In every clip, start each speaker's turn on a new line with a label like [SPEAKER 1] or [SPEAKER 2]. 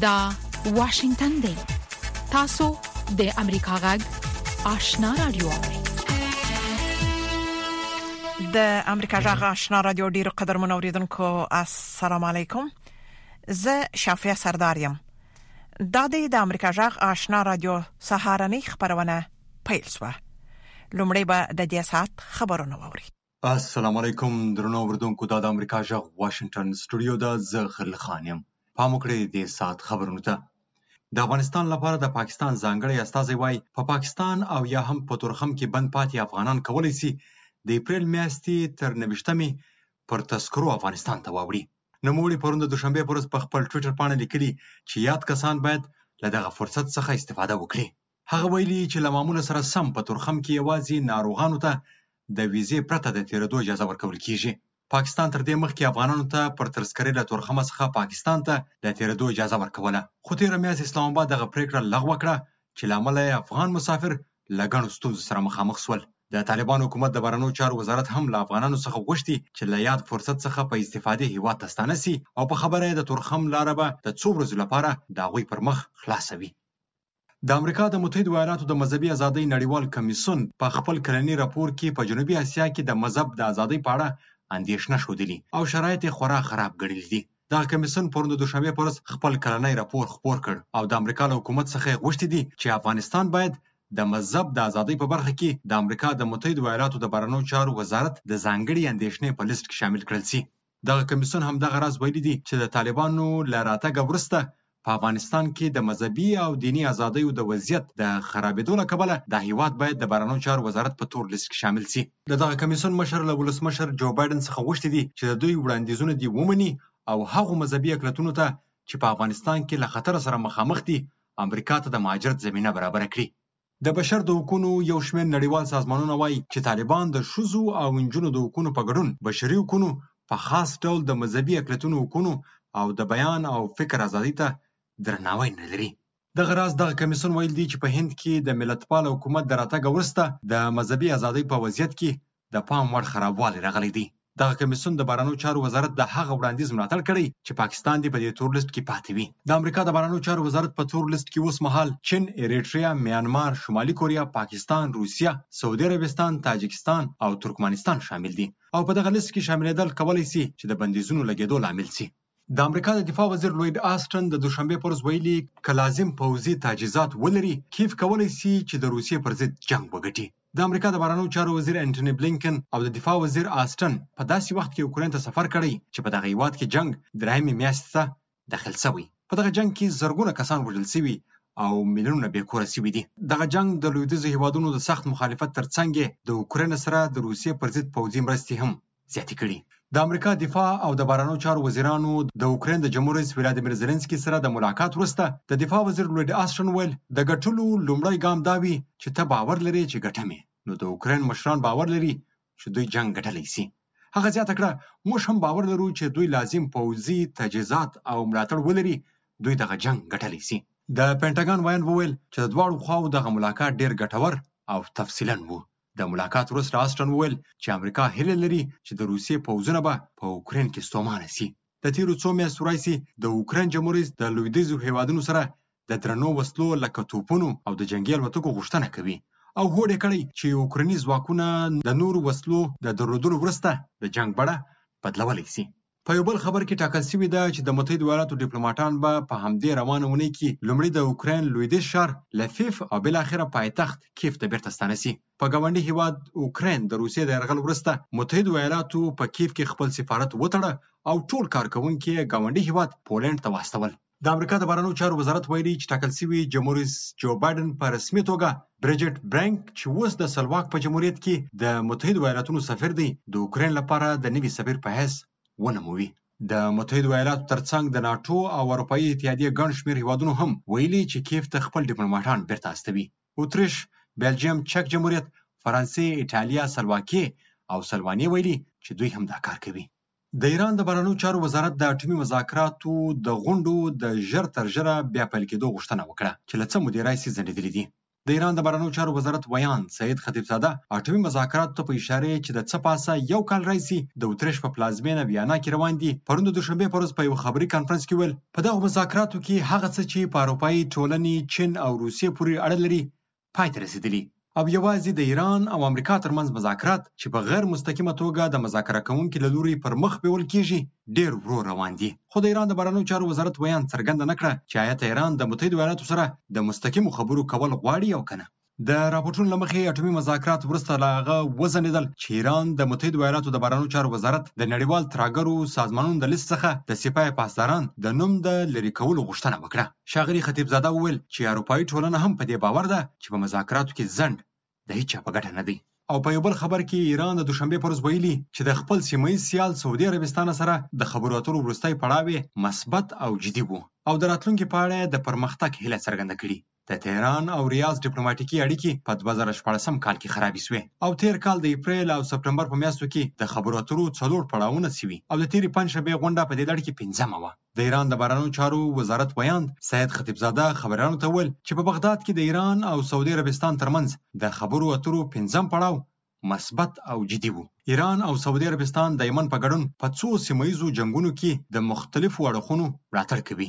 [SPEAKER 1] دا واشنگتن دی تاسو د امریکا غږ آشنا رادیو
[SPEAKER 2] د امریکا غږ آشنا رادیو ډیرو قدرمن اوریدونکو السلام علیکم زه شافیا سردار یم دا دی د امریکا جغ آشنا رادیو سهارنۍ خبرونه پیل شو لومړی به د دې سات خبرونه ووري
[SPEAKER 3] السلام علیکم درنو وردونکو دا د امریکا جغ واشنگټن سټوډیو دا زه خل خان یم پام وکړئ د سات خبرونه ته د افغانستان لپاره د پاکستان ځانګړی استازی وای په پاکستان او یا هم په تورخم کې بند پاتې افغانان کولای شي د اپریل میاشتې تر نوښتمې پر تذکرو افغانستان ته واوړي نوموړي پرون د دوشنبې په ورځ په خپل ټویټر پاڼه لیکلي چې یاد کسان باید له دغه فرصت څخه استفاده وکړي. هغه ویلي چې له معمول سره سم په تورخم کې یوازې ناروغانو ته د ویزې پرته د تېرېدو اجازه ورکول کېږي. پاکستان تر دې مخکې افغانانو ته پر ترسکرې له تورخمه څخه پاکستان ته د تېرېدو اجازه ورکوله، خو تېره میاشت اسلام اباد دغه پرېکړه لغوه کړه چې له امله یې افغان مسافر له ګڼو ستونزو سره مخامخ سول. د طالبانو حکومت د بهرنیو چارو وزارت هم له افغانانو څخه غوښتي چې له یاد فرصت څخه په استفادې هېواد ته ستانه سي او په خبره یې د تورخم لاره به د څو ورځو لپاره د هغوی پر مخ خلاصه وي. د امریکا د متحدو ایالاتو د مذهبي ازادۍ نړیوال کمیسیون په خپل کلني راپور کې په جنوبي اسیا کې د مذهب د ازادۍ په اړه اندېښنه ښودلي او شرایط یې خورا خراب ګڼلي دي. دغه کمیسیون پرون د دوشنبې په ورځ خپل کلنی راپور خپور کړ او د امریکا له حکومت څخه یې غوښتي دي چې افغانستان باید د مذهب د ازادۍ په برخه کې د امریکا د متحدو ایالاتو د بهرنیو چارو وزارت د ځانګړې اندېښنې په لیست کې شامل کړل شي. دغه کمیسیون همدغه راز ویلي دي چې د طالبانو له راتګه وروسته په افغانستان کې د مذهبي او دیني ازادیو د وضعیت د خرابېدو له کبله دا هېواد باید د بهرنیو چارو وزارت په تور لیست کې شامل شي. د دغه کمېسیون مشر له ولسمشر جو بایډن څخه غوښتي دي چې د دوی وړاندیزونه دې ومني او هغو مذهبي اقلیتونو ته چې په افغانستان کې له خطر سره مخامخ دي، امریکا ته د مهاجرت زمینه برابره کړي. د بشر د حقونو یو شمېر نړیوال سازمانونه وايي چې طالبان د ښځو او نجونو د حقونو په ګډون بشري حقونو، په خاص ډول د مذهبي اقلیتونو حقونو او د بیان او فکر ازادۍ ته درناوی نه لري. دغه راز دغه کمیسیون ویلي دي چې په هند کې د ملتپاله حکومت د راتګه وروسته د مذهبي ازادۍ په وضعیت کې د پام وړ خرابوالی راغلی دی. دغه کمیسیون د بهرنیو چارو وزارت د هغه وړاندیز ملاتړ کړی چې پاکستان دې په دې تور لیست کې پاتې وي. د امریکا د بهرنیو چارو وزارت په تور لیست کې اوس مهال چین، اریټریا، میانمار، شمالي کوریا، پاکستان، روسیه، سعودي عربستان، تاجکستان او ترکمنستان شامل دي او په دغه لیست کې شاملیدل کولای شي چې د بندیزونو لګیدو لامل شي. د امریکا د دفاع وزیر لوید آسټن د دوشنبې پر ورځ ویلي، که لازم پوځي تجهیزات ولري، کیف کولی شي چې د روسیې پر ضد جنګ وګټي. د امریکا د بهرنیو چارو وزیر انټوني بلینکن او د دفاع وزیر آسټن په داسې وخت کې اوکراین ته سفر کړی چې په دغه هېواد کې جنګ درهمې میاشتې ته داخل شوی. په دغه جنګ کې زرګونه کسان وژل شوي او میلیونونه بې کوره شوي دي. دغه جنګ د لویدیځو هېوادونو د سخت مخالفت ترڅنګ یې د اوکراین سره د روسیې پر ضد پوځي مرستې هم زیاتې کړي. د امریکا دفاع او د بهرنیو چارو وزیرانو د اوکراین د جمهور رئیس ولادیمیر زیلنسکي سره د ملاقات وروسته د دفاع وزیر لوید آسټن وویل، د ګټلو لومړی ګام دا وي چې ته باور لرې چې ګټم یې، نو د اوکراین مشران باور لري چې دوی جنګ ګټلی شي. هغه زیاته کړه، موږ هم باور لرو چې دوی لازم پوځي تجهیزات او ملاتړ ولري، دوی دغه جنګ ګټلی شي. د پنټاګان ویاند وویل چې د دواړو خواوو دغه ملاقات ډېر ګټور او تفصیلاً و. د ملاقات وروسته آسټن وویل چې امریکا هیله لري چې د روسیې پوځونه به په اوکراین کې ستومانه شي. د تیرو څو میاشتو راهیسې د اوکراین جمهوررئیس د لویدیځو هیوادونو سره د درنو وسلو لکه توپونو او د جنګي الوتکو غوښتنه کوي او هوډ یې کړی چې اوکرایني ځواکونه د نورو وسلو د درلودلو وروسته د جنګ بڼه بدلولی شي. په یو بل خبر کې ټاکل شوې ده چې د متحدو ایالاتو ډیپلوماټان به په همدې روانه اونۍ کې لومړي د اوکراین لویدیځ ښار لفیف او بالاخره پایتخت کیف ته بیرته ستانه شي. په ګاونډي هیواد اوکراین د روسیې د یرغل وروسته متحدو ایالاتو په کیف کې خپل سفارت وتړه او ټول کارکوونکي یې ګاونډي هیواد پولنډ ته واستول. د امریکا د بهرنیو چارو وزارت ویلي چې ټاکل شوي جمهوریس جو بایډن په رسمي توګه بریجټ برینک چې اوس د سلواک په جمهوریت کې د متحدو ایالاتونو سفیر دی د اوکراین لپاره د نوي سفیر په حیث ونوموي د متحدو ایالاتو ترڅنګ د ناټو او اروپایي اتحادیې ګڼ شمېر هیوادونو هم ویلي چې کیف ته خپل ډیپلوماټان بیرته استوي اتریش بلجیم چک جمهوریت فرانسې ایټالیا سلواکیې او سلوانیې ویلي چې دوی هم دا کار کوي د ایران د بهرنیو چارو وزارت د اټومي مذاکراتو د غونډو د ژر تر ژره بیا پیل کېدو غوښتنه وکړه چې له څه مودې راهیسې ځنډېدلي دي. د ایران د بهرنیو چارو وزارت ویاند سید خطیبزاده اټومي مذاکراتو ته په اشارې چې د څه پاسه یو کال راهیسې د اتریش په پلازمېنه ویانا کې روان دي، پرون د دوشنبې په ورځ په یوه خبري کانفرنس کې وویل، په دغو مذاکراتو کې هغه څه چې په اروپايي ټولنې، چین او روسیې پورې اړه لري پای ته رسېدلي او یوازې د ایران او امریکا ترمنځ مذاکرات چې په غیر مستقیمه توګه د مذاکره کوونکي له لوري پر مخ بیول کېږي، ډېر ورو روان دي. خو د ایران د بهرنیو چارو وزارت ویاند څرګنده نه کړه چې ایا تهران د متحدو ایالاتو سره د مستقیمو خبرو کول غواړي او که نه. د راپورټونو له مخې، اټومي مذاکرات وروسته له هغه وځنډېدل چې ایران د متحدو ایالاتو د بهرنیو چارو وزارت د نړیوال ترهګرو سازمانونو د لیست څخه د سپاه پاسداران د نوم د لرې کولو غوښتنه وکړه. ښاغلي خطیبزاده وویل چې اروپايي ټولنه هم په دې باور ده چې په مذاکراتو کې ځنډ د هیچا په ګټه نه دی او په یو بل خبر کې ایران د دوشنبې پر ورځ ویلي چې د خپل سیمه ییز سیال سعودي عربستان سره د خبرو اترو وروستی پړاو یې مثبت او جدي وو او د راتلونکي په اړه یې د پرمختګ هیله څرګنده کړې د تهران او ریاض ډیپلوماټیکي اړیکې په دوه زره شپاړسم کال کې خرابې شوې او تېر کال د اپریل او سپټمبر په میاشتو کې د خبرو اترو څلور پړاوونه شوي او د تېرې پنجشنبې غونډه په دې لړ کې پنځمه وه د ایران د بهرنیو چارو وزارت ویاند سید خطیبزاده خبریالانو ته وویل چې په بغداد کې د ایران او سعودي عربستان ترمنځ د خبرو اترو پنځم پړاو مثبت او جدي وو. ایران او سعودي عربستان د یمن په ګډون په څو سیمه ییزو جنګونو کې د مختلفو اړخونو ملاتړ کوي.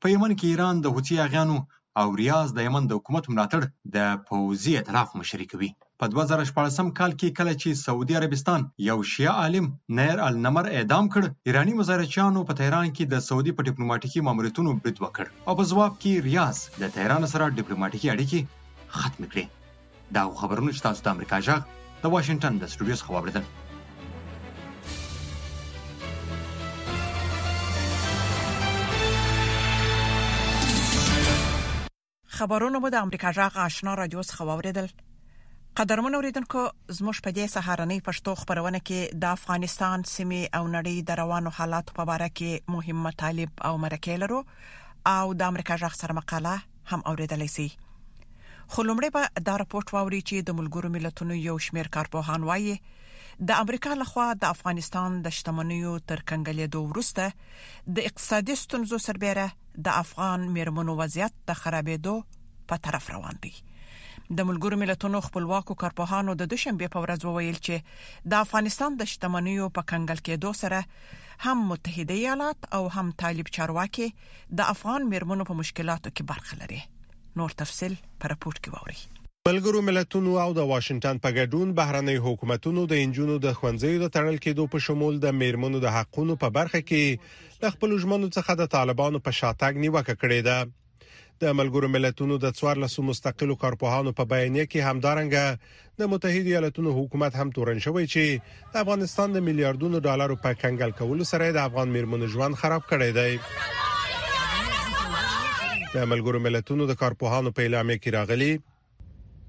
[SPEAKER 3] په یمن کې ایران د حوثي یاغیانو او ریاض د یمن د حکومت ملاتړ د پوځي اعتراف مشري کوي. په دوه زره شپاړسم کال کې کله چې سعودي عربستان یو شیعه عالم نیر النمر اعدام کړ، ایراني مظاهرچیانو په تهران کې د سعودي په ډیپلوماټیکي ماموریتونو برید وکړ او په ځواب کې ریاض له تهران سره ډیپلوماټیکي اړیکې ختمې کړې. دا خبرونه چې تاسو د امریکا جغ د واشنگټن د سټوډیو څخه واوریدل
[SPEAKER 2] خبرونه مو د امریکا جغ آشنا رادیو څخه واوریدل قدرمن اوریدونکو زموږ په دې سهارنۍ پښتو خبرونه کې د افغانستان سیمه او نړۍ د روانو حالاتو په اړه کې مهم مطالب او مرکې لرو او د امریکا جغ سره مقاله هم اوریدلی شي خو لومړی به دا راپورټ واوري چې د ملګرو ملتونو یو شمیر کارپوهان وایي د امریکا لخوا د افغانستان د شتمنیو تر کنګلېدو وروسته د اقتصادي ستونزو سربېره د افغان میرمنو وضعیت د خرابېدو په طرف روان دی د ملګرو ملتونو خپلواکو کارپوهانو د دوشنبه په ورځ وویل چې د افغانستان د شتمنیو په کنګل کېدو سره هم متحده ایالات او هم طالب چارواکي د افغان میرمنو په مشکلاتو کې برخه لري نور تفصيل په رپورت کې واوري
[SPEAKER 4] ملګرو ملتونو او د واشنگټن په ګډون بهرنۍ حکومتونو د انجونو د ښوونځیو د تړل کېدو په شمول د میرمنو د حقوقو په برخه کې د خپل ژمنو څخه د طالبانو په شاتګ نیوکه کړې ده د ملګرو ملتونو د 14 مستقلو کارپوهانو په بیانیه کې همدارنګه د متحده ایالاتونو حکومت هم تورن شوی چې د افغانستان د میلیارډونو ډالرو په کنګل کولو سره د افغان میرمنو ژوند خراب کړی دی د ملګرو ملتونو د کارپوهانو په اعلامیه کې راغلي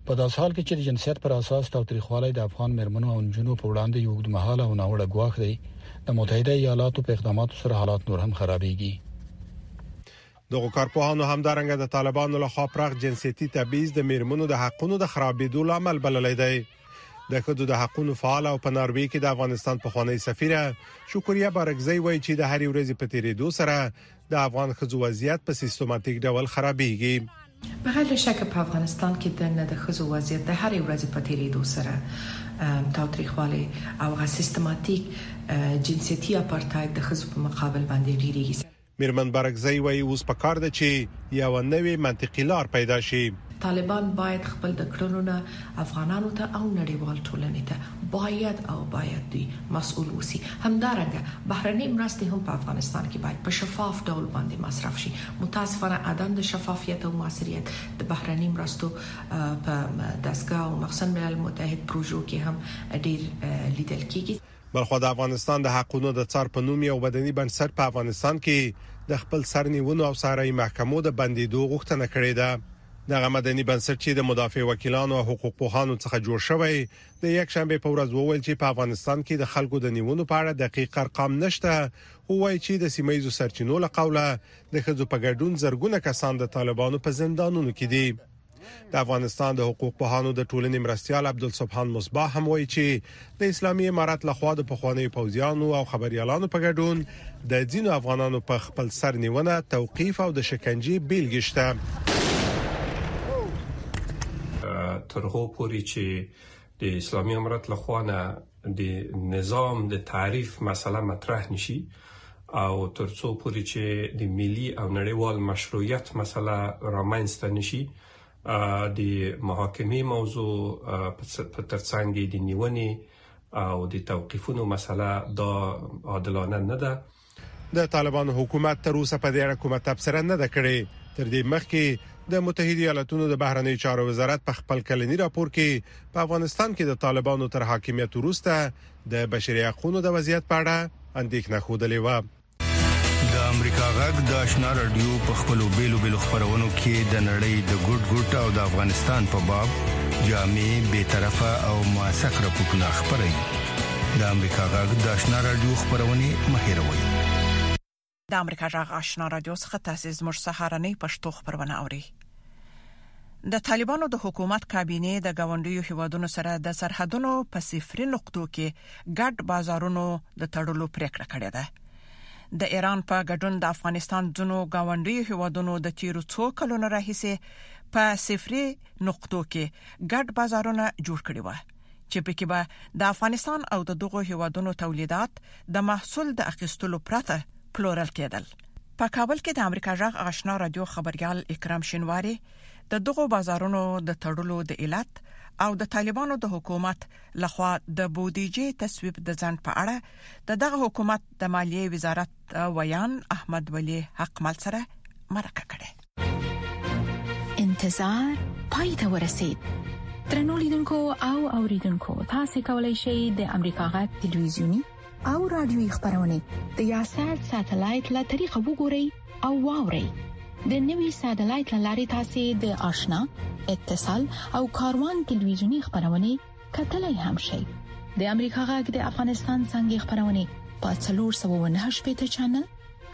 [SPEAKER 5] په داس حال کې چې د جنسیت پر اساس تاوتریخوالی د افغان مرمنو او نجونو په وړاندې یو وګړمحاله او ناوړه ګواښ دی د متحده ایالاتو په اقداماتو سره حالات نور هم خرابېږي
[SPEAKER 4] دغو کارپوهانو همدارنګه د طالبانو له خوا پراخ جنسیتي تبعیض د میرمنو د حقونو د خرابېدو لامل بللی دی د خځو د حقونو فعال او په ناروی کې د افغانستان په خوانی سفیره شکریا بارکزی وایي چې د هرې ورځې په تیریدو سره د افغان خځو وضعیت په سیستماتیک ډول خرابېږي
[SPEAKER 6] بغیر له شکه په افغانستان کې د نه د خزو وضعیت د هرې ورځې په تیریدو سره تاوتریخوالی او غ سیستماتیک جنسیتي اپارتاید د خزو په مقابل باندې ډیریږي
[SPEAKER 4] میرمن بارکزۍ وايي، اوس په کار ده چې یوه نوې منطقي لار پیدا شي.
[SPEAKER 6] طالبان باید خپل د کړنو نه افغانانو ته او نړیوال ټولنې ته باید او باید دوی مسؤل اوسي، همدارنګه بهرنۍ مرستې هم په افغانستان کې باید په شفاف ډول باندې مصرف شي، متاسفانه عدم د شفافیت او موثریت د بهرني مرستو په دستګاه او مخصن ملل متحد پروژو کې هم ډیر لیدل کیږي.
[SPEAKER 4] بلخوا د افغانستان د حقونو د څار په نوم یو مدني بنسټ په افغانستان کې د خپل سر نیونو او ساري محکمو د بندیدو غوښتنه کړې ده دغه مدني بنسټ چې د مدافع وکیلانو او حقوق پوهانو څخه جوړ شوی د یک شنبه په ورځ وویل چې په افغانستان کې د خلکو د نیونو په اړه دقیق ارقام نشته او وایي چې د سیمه ییزو سرچینو له قوله د خځو په ګډون زرګونه کسان د طالبانو په زندانونو کې دي د افغانستان د حقوق پوهانو د ټولنې مرستيال عبدالسبحان مصباح هم وایي چې د اسلامي امارات لخوا د پخوانیو پوځیانو او خبريالانو په ګډون د ځینو افغانانو په خپل سر نیونه توقيف او د شکنجې بیلګې
[SPEAKER 7] شته تر هغه پورې چې د اسلامي امارت لخوا نه د نظام د تعریف مسله مطرح نشي او ترڅو پورې چې د ملي او نړیوال مشروعیت مسله رامنځته نشي د محاکمې موضوع په ترڅنګ د نیونې او د توقیفونو مسله دا عادلانه نه ده
[SPEAKER 4] د طالبانو حکومت تر اوسه په دې اړه کومه تبصره نه ده کړې تر دې مخکې د متحده ایالاتونو د بهرنیو چارو وزارت په خپل کلنی راپور کې په افغانستان کې د طالبانو تر حاکمیت وروسته د بشري حقوقو د وضعیت په اړه اندېښنه خوده و
[SPEAKER 8] د امریکا غږ د آشنا رادیو په خپلو بیلو بیلو خبرونو کې د نړۍ د ګډ ګډ او د افغانستان په باب جامع بیطرفه او موثق راپورونه خبري د امریکا غږ د آشنا رادیو خبرونه مهیروي
[SPEAKER 2] د امریکا غږ آشنا رادیو څخه تاسو زموږ سهارنۍ پښتو خبرونه اورئ د طالبانو د حکومت کابینه د غونډیو هیوادونو سره د سرحدونو په صفري نقطو کې ګډ بازارونو د تړلو پریکړه کړې ده د ایران په ګډون د افغانستان ځونو غونډیو هیوادونو د تیرو څو کلونو راهیسې په صفري نقطو کې ګډ بازارونه جوړ کړی و چې پکې به د افغانستان او د دغو هیوادونو تولیدات د محصول د اخیستلو پرته پلورل کېدل په کابل کې د امریکا جغ آشنا رادیو خبريال اکرام شینواری د دغو بازارونو د تړلو د علت او د طالبانو د حکومت لخوا د بودیجې تصویب د ځند په اړه د دغه حکومت د مالیې وزارت ویان احمد ولی حق مل سره مرکه کړې
[SPEAKER 1] انتظار پای ته ورسید ترنو لیدونکو او اوریدونکو تاسو کولی شئ د امریکا غا ټلویزیونی او رادیوي خبرونه د یاسات ساتلایت له طریقو وګورئ او واورئ د نوي ساتلایت لارې تاسو د آشنا اتصال او کاروان ټلویزیونی خبرونه کتلای هم شئ د امریکا غږ د افغانستان څنګه خبرونه په 398 چنل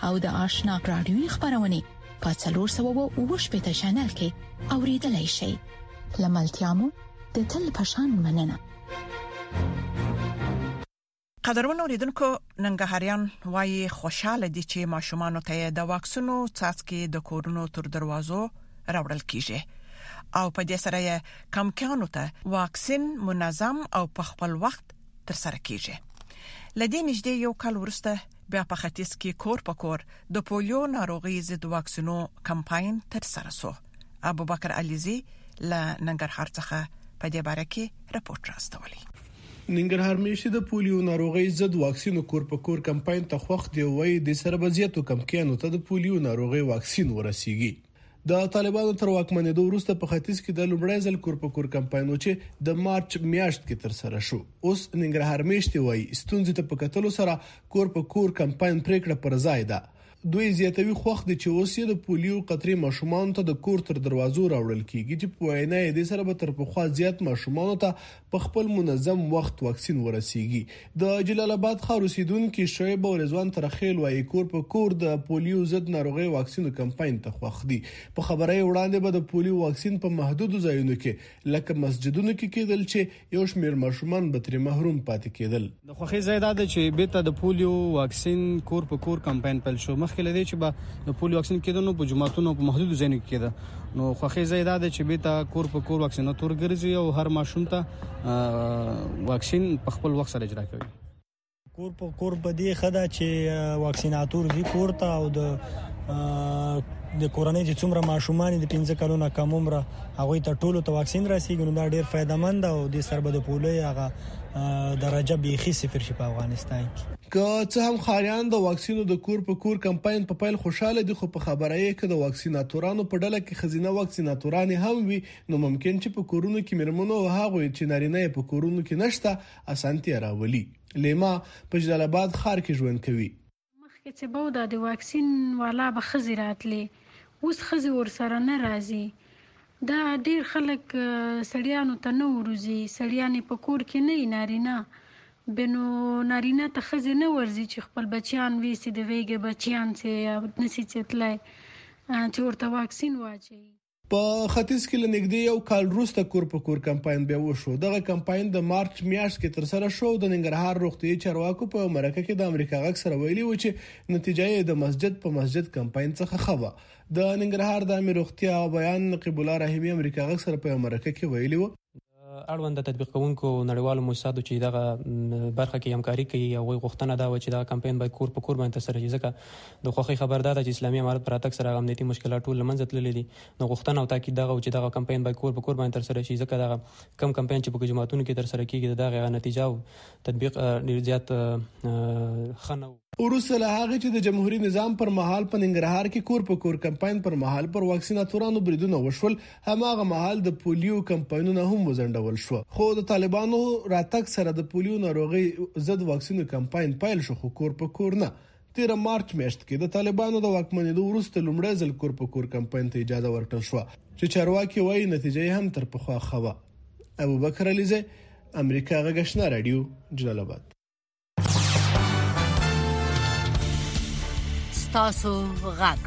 [SPEAKER 1] او د آشنا رادیوي خبرونه په 398 چنل کې اوریدلای شئ لملتيامو د تل پشان مننه
[SPEAKER 2] قدرمن اوریدونکو ننګهاریان وایي خوشاله دي چې ماشومان ته د واکسینو څاڅکي د کورونو تر دروازو راوړل کیږي او په دې سره یې کمکیانو ته واکسین منظم او په خپل وخت تر سره کیږي لدې نږدې یو کال ورسته بیا په ختیځ کې کور په کور د پولیو ناروغي ضد واکسینو کمپاین تر سره شو ابوبکر علیزی له ننګرهار څخه په دې باره کې رپورت راستولی
[SPEAKER 9] ننګرهارمېشتي د پولیو ناروغۍ ضد واکسینو کور په کور کمپاین ته خوښ دي او وایي، دې سره به زیاتو کمکیانو ته د پولیو ناروغۍ واکسین ورسېږي. د طالبانو تر واکمنېدو وروسته په ختیځ کې دا لومړی ځل کور په کور کمپاین و چې د مارچ میاشت کې ترسره شو. اوس ننګرهارمېشتي وایي، ستونزې ته په کتلو سره کور په کور کمپاین پرېکړه پر ځای ده دوی زیاتوي، خوښ دي چې اوس یې د پولیو قطرې ماشومانو ته د کور تر دروازو راوړل کېږي چې په وینا یې دې سره به تر پخوا زیات ماشومانو ته په خپل منظم وخت واکسین ورسېږي. د جلال اباد ښار اوسېدونکي شعیب او رضوان ترخېل وايي، کور په کور د پولیو ضد ناروغۍ واکسینو کمپاین ته خوښ دي. په خبره یې وړاندې به د پولیو واکسین په محدودو ځایونو کې لکه مسجدونو کې کېدل چې یو شمېر ماشومان به ترې محروم پاتې کېدل.
[SPEAKER 10] د خوښۍ ځای دا دی چې بېرته د پولیو واکسین کور په کور کمپاین پیل شو. مخکې له دې چې به د پولیو واکسین کېده، نو په جوماتونو او په محدودو ځایونو کې کېده. نو خوښۍ ځای دا دی چې بېرته کور په کور واکسیناتور ګرځي او هر ماشوم ته واکسین په خپل وخت سره اجرا کوي.
[SPEAKER 11] کور په کور په دې خدا چې واکسیناتور زی کور ته او د د کورنۍ چې څومره ماشومان د 15 کلونو کم عمر هغه ته ټولو ته واکسین راسیږي نو دا ډیر فائدہ مند او د سربه د پولې هغه درجه بیخي صفر شي په افغانستان کې
[SPEAKER 9] که څه هم خاریان د واکسینو د کور په کور کمپاین په پیل خوشاله دي خو په خبره یې کې د واکسیناتورانو په ډله کې خزینه واکسیناتوران هم وي نو ممکن چې په کورونو کې مرمنو او هغه چې نارینه په کورونو کې نشته اسانتیا راولي. لیما په جلال اباد ښار کې ژوند کوي.
[SPEAKER 12] مخکې چې به و دا د واکسین والا به ښځې راتلې اوس ښځې ورسره نه راځي دا ډیر خلک سړیانو ته نه وروځي سړیانې په کور کې نه یې نارینه به نو نارینه ته ښځې نه ورځي چې خپل بچیان ویسي د ویګې بچیان چې نسی چې تلای چې ورته واکسین واچوي.
[SPEAKER 9] په ختیځ کې له نږدې یو کال وروسته کور په کور کمپاین بیا وشو. دغه کمپاین د مارچ میاشت کې تر سره شو او د ننګرهار روغتیايي چارواکو په یو مرکه کې د امریکا غږ سره ویلي و چې نتیجه یې د مسجد په مسجد کمپاین څخه ښه وه. د ننګرهار د عامې روغتیا ویاند نقیب الله رحیمي امریکا غږ سره په یو مرکه کې ویلي و،
[SPEAKER 13] اړوند تطبیق کوونکو نړیوالو موسساتو چې دغه برخه کې همکاري کوي هغوی غوښتنه دا وه چې دغه کمپاین باید کور په کور باندې ترسره شي ځکه د خوښۍ خبر دا ده چې اسلامي امارت په راتګ سره هغه امنیتي مشکلات ټول له منځه تللي دي نو غوښتنه او تاکید دغه و چې دغه کمپاین باید کور په کور باندې ترسره شي ځکه دغه کم کمپاین چې په جوماتونو کې ترسره کېږي د دغه نتیجه او تطبیق ډېر زیات ښه
[SPEAKER 9] نه و وروسته له هغه چې د جمهوري نظام پر مهال په ننګرهار کې کور په کور کمپاین پر مهال پر واکسیناتورانو بریدونه وشول هماغه مهال د پولیو کمپاینونه هم وزندول شو خو د طالبانو راتګ سره د پولیو ناروغي ضد واکسینو کمپاین پیل شو خو کور په کور نه تیر مارچ میاشت کې د طالبانو د واکمنېدو وروسته لومړی ځل کور په کور کمپاین ته اجازه ورکړل شو چې چارواکي وایي نتیجه هم تر پخوا ښه وه ابوبکر علیزی امریکا غږ آشنا رادیو جلال آباد
[SPEAKER 14] تاسو غږ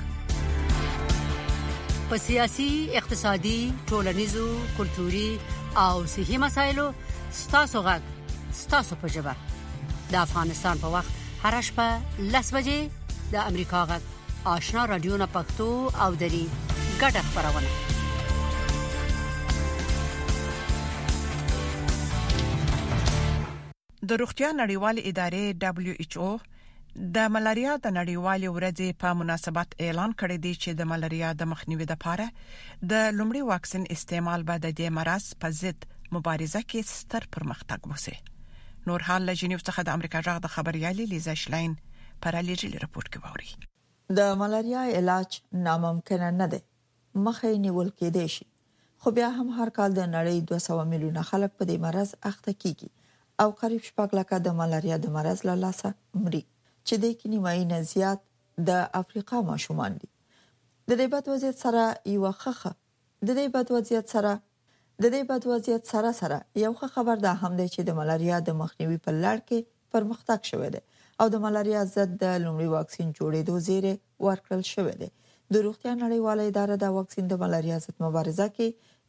[SPEAKER 14] په سیاسي اقتصادي ټولنیزو کلتوري او صحي مسایلو تاسو غږ تاسو په جبه د افغانستان په وخت هر شپه لس بجې د امریکا غږ آشنا رادیو نه پښتو او دری ګډه خبرونه
[SPEAKER 2] د روغتیا نړیوالې ادارې WHO د ملاریا د نړیوالې ورځې په مناسبت اعلان کړی دی چې د ملاریا د مخنیوي لپاره د لومړي واکسین استعمال به د دې مرض په ضد مبارزه کې ستر پرمختګ وسی نور حال له جنیو څخه د امریکا جغ د خبريالي لیزا شلاین پر لېږلي رپورت کې ووري
[SPEAKER 15] د ملاریا علاج ناممکن نه دی مخه یې نیول کېدای شي. خو بیا هم هر کال د نړۍ دوه سوه میلیونه خلک په دې مرض اخته کېږي او قریب شپږ لکه د ملاریا د مرض له لاسه مري، چې دې کې نیمايي نه زیات د افریقا ماشومان دي. د دې بد وضعیت سره یوه خخه. د دې بد وضعیت سره. د دې بد وضعیت سره سره یو ښه خبر دا هم دی چې د ملاریا د مخنیوي په لړ کې پرمختګ شوی دی او د ملاریا ضد د لومړي واکسین جوړېدو زیری ورکړل شوی دی. د روغتیا نړیواله اداره دا واکسین د ملاریا ضد مبارزه کې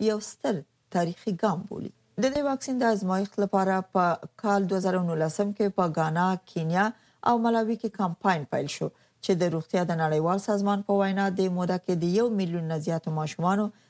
[SPEAKER 15] یو ستر تاریخي ګام بولي. د دې واکسین د ازمایښت لپاره په کال دوه زره او نولسم کې په ګانا، کینیا او ملاوي کې کمپاین پیل شو چې د روغتیا د نړیوال سازمان په وینا دې موده کې د یو میلیون نه زیاتو
[SPEAKER 2] ماشومانو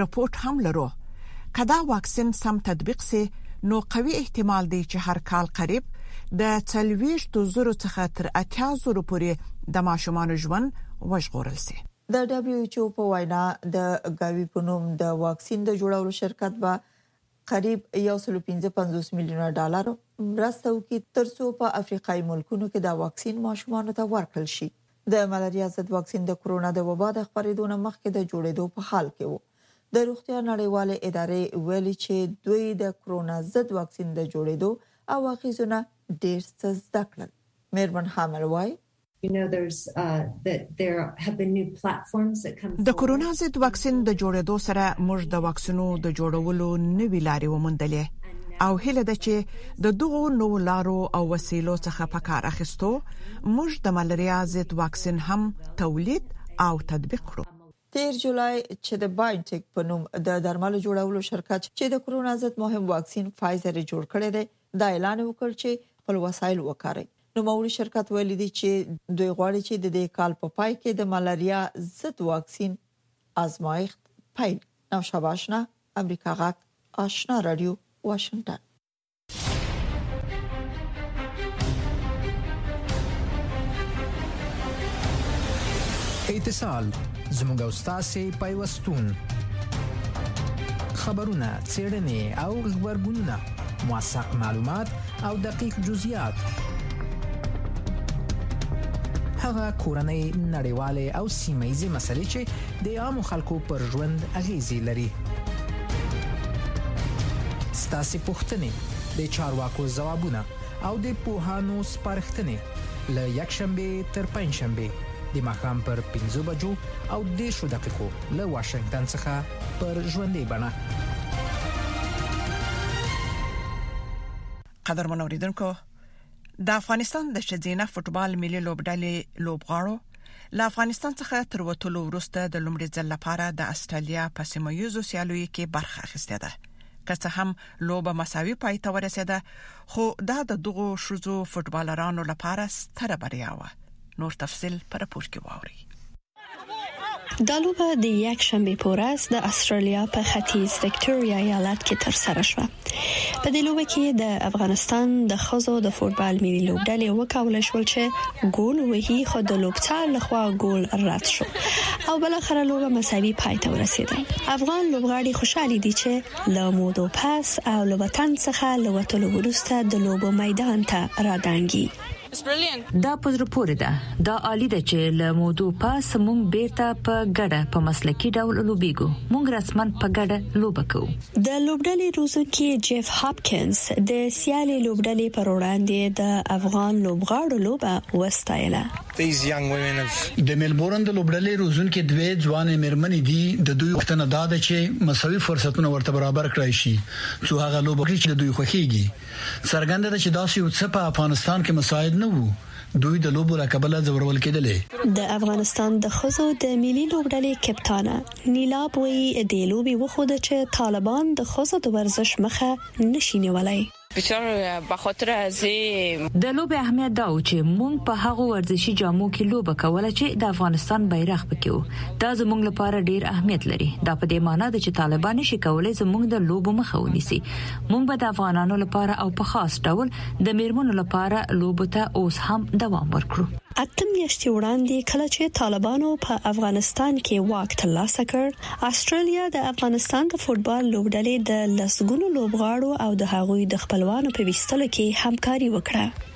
[SPEAKER 2] رپورټ هم لرو که دا واکسین سم تطبیق شي نو قوي احتمال دی چې هر کال قریب د څلويښتو زرو څخه تر اتیا زرو پورې د ماشومانو ژوند وژغورل شي.
[SPEAKER 15] د ډبلیو ایچ او په وینا د ګاوي په نوم د واکسین د جوړولو شرکت به قریب یو سل او پنځه پنځوس میلیونه ډالرو مرسته وکړي ترڅو په افریقایي ملکونو کې دا واکسین ماشومانو ته ورکړل شي د ملاریا ضد واکسین د کرونا د وبا د خپرېدو نه مخکې د جوړېدو په حال کې و. د روغتیا نړیوالې ادارې ویلي چې دوی د کرونا ضد واکسین د جوړېدو او اغېزو نه ډېر څه زده کړل. مېرمن
[SPEAKER 16] هامر وايي.
[SPEAKER 2] د کرونا ضد واکسین د جوړېدو سره موږ د واکسینو د جوړولو نوې لارې وموندلې او هیله ده چې د دغو نوو لارو او وسیلو څخه په کار اخیستو موږ د ملریا ضد واکسین هم تولید او تطبیق کړو.
[SPEAKER 15] تیر جولای چې د باین ټیک په نوم د درملو جوړولو شرکت چې د کرونا ضد مهم واکسین فایزر یې جوړ کړی دی دا اعلان یې وکړ چې خپل وسایل وکاروي. نوموړي شرکت ویلي دي چې دوی غواړي چې د دې کال په پای کې د ملریا ضد واکسین ازمایښت پیل. نوشابه اشنا، امریکا غږ، اشنا راډیو، واشنګټن.
[SPEAKER 17] اتصال زموږ او تاسو پیوستون خبرونه چیرنې او خبرګونونه موثق معلومات او دقیق جزئیات هغه کورنۍ نړیواله او سیمه ییزې مسلې چې د عامو خلکو پر ژوند اغیزې لري ستاسو پوښتنې د چارواکو ځوابونه او د پوهانو سپارښتنې له یک شنبه تر پنځ شنبه د ماښام پر 15 بجو او 10 دقیقو له واشنگټن څخه پر ژوندې بڼه
[SPEAKER 2] قدر منوریدونکو د افغانستان د شزینه فوټبال ملي لوبډلې لوبغاړو له افغانستان څخه تر وتلو وروسته د لومړي ځل لپاره د استرالیا په سیمه ییزو سیالیو کې برخه اخیستې ده که څه هم لوبه مساوي پای ته ورسېده خو دا د دغو شوزو فوټبالرانو لپاره ستره بریا و نور تفصيل پر پور کې واوري
[SPEAKER 18] دا لوبه د یک شنبه په ورځ د استرالیا په ختیځ وکټوریا ایالت کې تر سره شوه په دې لوبه کې د افغانستان د خزو د فوټبال ملي لوبډلې وکول شول چې ګول وهي خو د لوبڅار لخوا ګول رد شو او بل اخر لوبه مساوي پای ته ورسیده افغان لوبغاړي خوشاله دي چې له مودو پس او له وطن څخه له وټلو وروسته د لوبو میدان ته را دانګي
[SPEAKER 19] دا په زړه پورې ده. دا عالي ده چې له مودو پس موږ بېرته په ګډه په مسلکي ډول لوبېږو. موږ رسماً په ګډه لوبه کوو.
[SPEAKER 18] د لوبډلې روزونکي جیف هاپکینز د سیالې لوبډلې پر وړاندې د افغان لوبغاړو لوبه وستایله.
[SPEAKER 5] د ملبورن د لوبډلې روزونکې دوې ځوانې مېرمنې دي، د دوی غوښتنه دا ده چې مساوي فرصتونه ورته برابر کړای شي، څو هغه لوبه وکړي چې د دوی خوښېږي. څرګنده ده چې داسې یو څه په افغانستان کې مساعد نه وو، دوی د لوبو له کبله ځورول کېدلې.
[SPEAKER 18] د افغانستان د ښځو د ملي لوبډلې کپتانه نیلاب وایي، دې لوبې وښوده چې طالبان د ښځو د ورزش مخه
[SPEAKER 19] نه شي نیولی. د لوبې اهمیت دا و چې موږ په هغو ورزشي جامو کې لوبه کوله چې د افغانستان بیرغ په کې و، دا زموږ لپاره ډېر اهمیت لري، دا په دې مانا ده چې طالبان نه شي کولی زموږ د لوبو مخه ونیسي. مونږ به د افغانانو لپاره او په خاص ډول د میرمنو لپاره لوبو ته اوس هم دوام ورکړو
[SPEAKER 18] اته میاشتې وړاندې کله چې طالبانو په افغانستان کې واک ترلاسه کړ استرالیا د افغانستان د فوټبال لوبډلې د لسګونو لوبغاړو او د هغوی د خپلوانو په ویستلو کې همکاري وکړه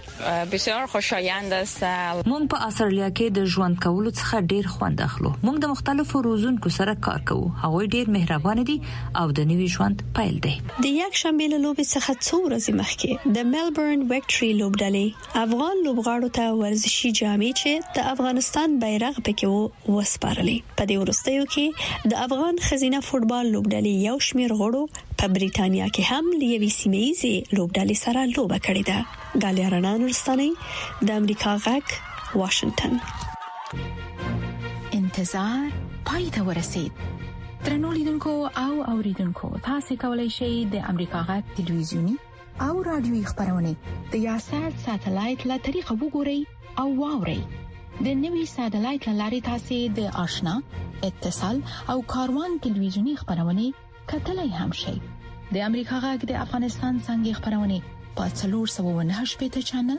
[SPEAKER 19] بسیار خوشایند است مونږ په اسرلیا کې د ژوند کولو څخه ډیر خوند اخلو مونږ د مختلفو روزونکو سره کار کوو هغوی ډیر مهربان دي او د نوي ژوند پیل دی
[SPEAKER 18] د یک شنبې له لوبې څخه څو ورځې مخکې د ملبورن ویکټري لوبډلې افغان لوبغاړو ته ورزشي جامې چې د افغانستان بیرغ پکې وو وسپارلې. په دې وروستیو کې د افغان ښځینه فوټبال لوبډلې یو شمېر غړو په بریتانیا کې هم له یوې سیمه ییزې لوبډلې سره لوبه کړې ده. ګالیا رڼا نورستانۍ، د امریکا غږ، واشنګټن.
[SPEAKER 1] انتظار پای ته ورسید ترنو لیدونکو او اوریدونکو تاسو کولی شئ د امریکا غږ ټلویزیونی او رادیوي خبرونه د یاشات ساتلایت له طریقو وګورئ او واورئ د نوي ساتلایت لارې تاسو د آشنا اتصال او کاروان ټلویزیونی خبرونه کتلای هم شئ د امریکا غږ د افغانستان څنګه خبرونه په 309 پټ چنل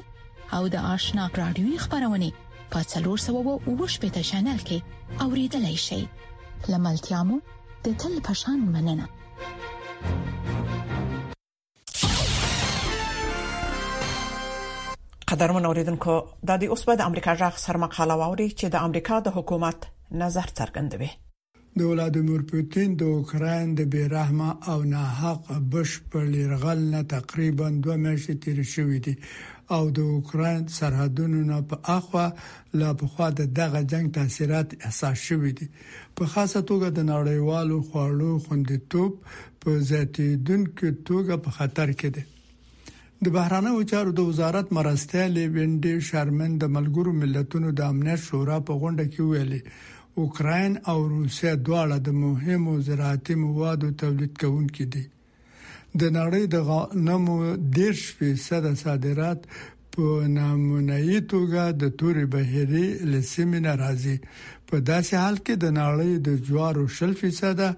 [SPEAKER 1] او د آشنا رادیوي خبرونه په 309 پټ چنل کې اوریدلای شئ لملتيامو د تل پشان مننه
[SPEAKER 2] قدرمن اوریدونکو د دې اوس په د امریکا جغ سر مقاله ووري چې د امریکا د حکومت نظر څرګندوي
[SPEAKER 20] د ولادیمیر پوتین د اوکرين د بیرحمه او ناحق بشپړ يرغل نه تقریبا 2 میاشتې تیر شوې دي او د اوکرين سرحدونو نه په اخوا لا په خوا د دغه جنگ تاثیرات احساس شوې دي په خاصه توګه د نړیوالو خواړو خوندیتوب په زیاتیدونکي توګه په خطر کې دی. د بهرنیو چارو د وزارت مرستیالې وینډي شرمن د ملګرو ملتونو د امنیت شورا په غونډه کې ویلي، اوکراین او روسیه دواړه د مهمو زراعتي موادو تولید کوونکي دي. د نړۍ د غنمو دېرش فیصده صادرات په نامنعي توګه د تورې بحیرې له سیمې نه راځي، په داسې حال کې د نړۍ د جوارو شل فیصده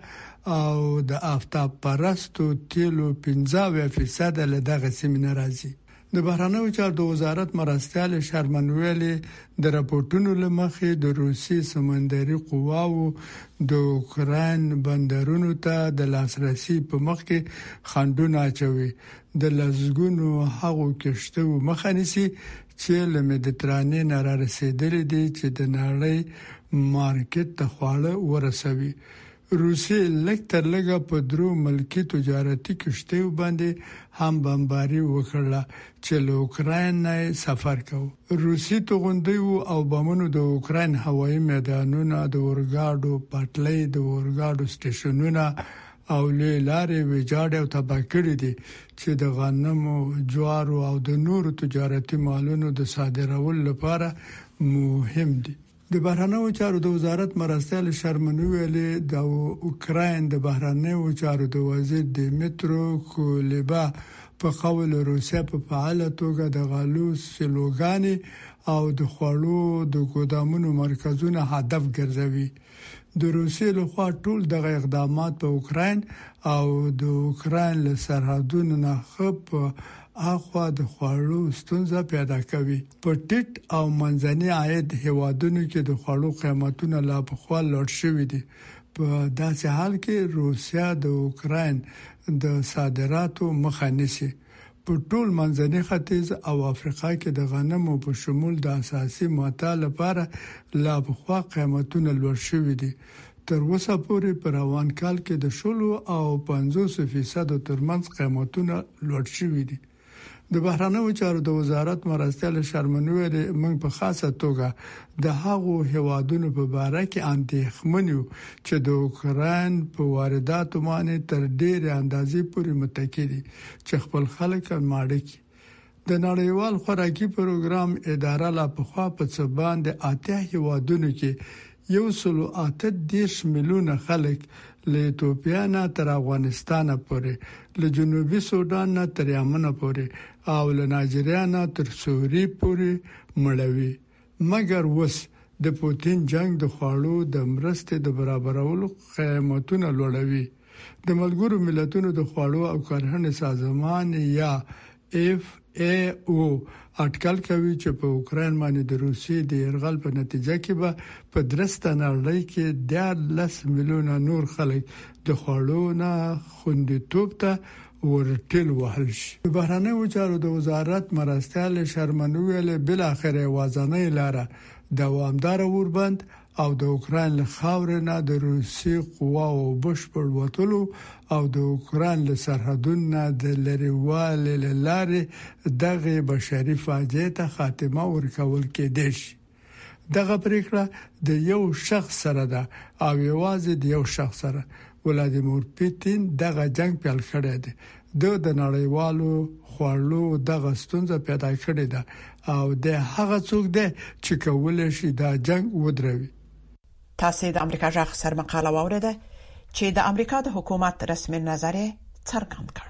[SPEAKER 20] او د افتاب پرستو تېلو پنځه اویا فیصده له دغې سیمې نه راځي. د بهرنیو چار د وزارت مرستیالې شرمن ویلي، د رپوټونو له مخې د روسي سمندري قواوو د اوکراین بندرونو ته د لاسرسي په مخ کې خنډونه اچوي، د لسګونو هغو کښتیو مخه نیسي چې له مدیترانې نه رارسیدلي دي چې د نړۍ مارکیت ته خواړه ورسوي. روسیې لږ تر لږه په درو ملکي تجارتي کښتیو باندې هم بمباري وکړله چې له اوکراین نه یې سفر کاوه. روسي توغندیو او بمونو د اوکراین هوایي میدانونه، د اورګاډو پټلۍ، د اورګاډو سټېشنونه او لویې لارې ویجاړې او تباه کړې دي چې د غنمو، جوارو او د نورو تجارتي مالونو د صادرولو لپاره مهم دي. د بهرنیو چارو د وزارت مرستیال شرمن ویلي، د اوکراین د بهرنیو چارو د وزیر دیمیترو کولیبا په قول روسیه په فعاله توګه د غلو سیلوګانې او د خوړو د ګودامونو مرکزونه هدف ګرځوي. د روسیې له خوا ټول دغه اقدامات په اوکراین او د اوکراین له سرحدونو نه ښه په اخوا د خوړو ستونزه پیدا کوي. په ټیټ او منځني عاید هېوادونو کې د خوړو قیمتونه لا پخوا لوړ شوي دي. په داسې حال کې روسیه د اوکراین د صادراتو مخه نیسي. په ټول منځني ختیځ او افریقا کې د غنمو په شمول د اساسي متاع لپاره لا پخوا قیمتونه لوړ شوي دي. تر اوسه پورې په روان کال کې د شلو او پنځوسو فیصدو ترمنځ قیمتونه لوړ شوي دي. د بهرنیو چارو د وزارت مرستیال شرمن ویلي، موږ په خاصه توګه د هغو هیوادونو په باره کې اندیښمن یو چې د اوکراین په وارداتو باندې تر ډیرې اندازې پورې متکي دي چې خپل خلک ماړه کړي. د نړیوال خوراکي پروګرام اداره لا پخوا په څه باندې اته هیوادونو کې یو سل او اته دیش میلیونه خلک له ایتوپیا نه تر افغانستان پورې له جنوبي سودان نه تر یمن پورې او له نایجریا نه تر سوریې پورې مړوي مګر اوس د پوتین جنګ د خواړو د مرستې د برابرولو قیمتونه لوړوي. د ملګرو ملتونو د خوړو او کرهڼې سازمان یا ایف ای او اټکل کوي چې په اوکراین باندې د روسیې د یرغل په نتیجه کې به په درسته نړۍ کې دیارلس میلیونه نور خلک د خوړو نه خوندیتوب ته ورټیل وهل شي د بهرنیو چارو د وزارت مرستیال شرمن ویل بل اخر وازنۍ لاره دوامدار اوربند او د اوکران له خاور نه د روسي قواو بشپړ وتلو او د اوکران له سرحدونو نه د لریوال لارې دغه بشري فاجعه ته خاتمه ورکول کېدې شي دغه پریکړه د یو شخص سره ده او یوازې د یو شخص سره ولادیمور پیتین دغه جنگ پیل کړی دی دو د نړیوالو خوړلو دغه ستونزه پیدا کړې ده او د هغه څوک دی چې کولای شي دا جنگ ودروي
[SPEAKER 2] تاسو د امریکا ځخ سر مقاله واوریده چې د امریکا د حکومت رسمي نظر څرګند کړ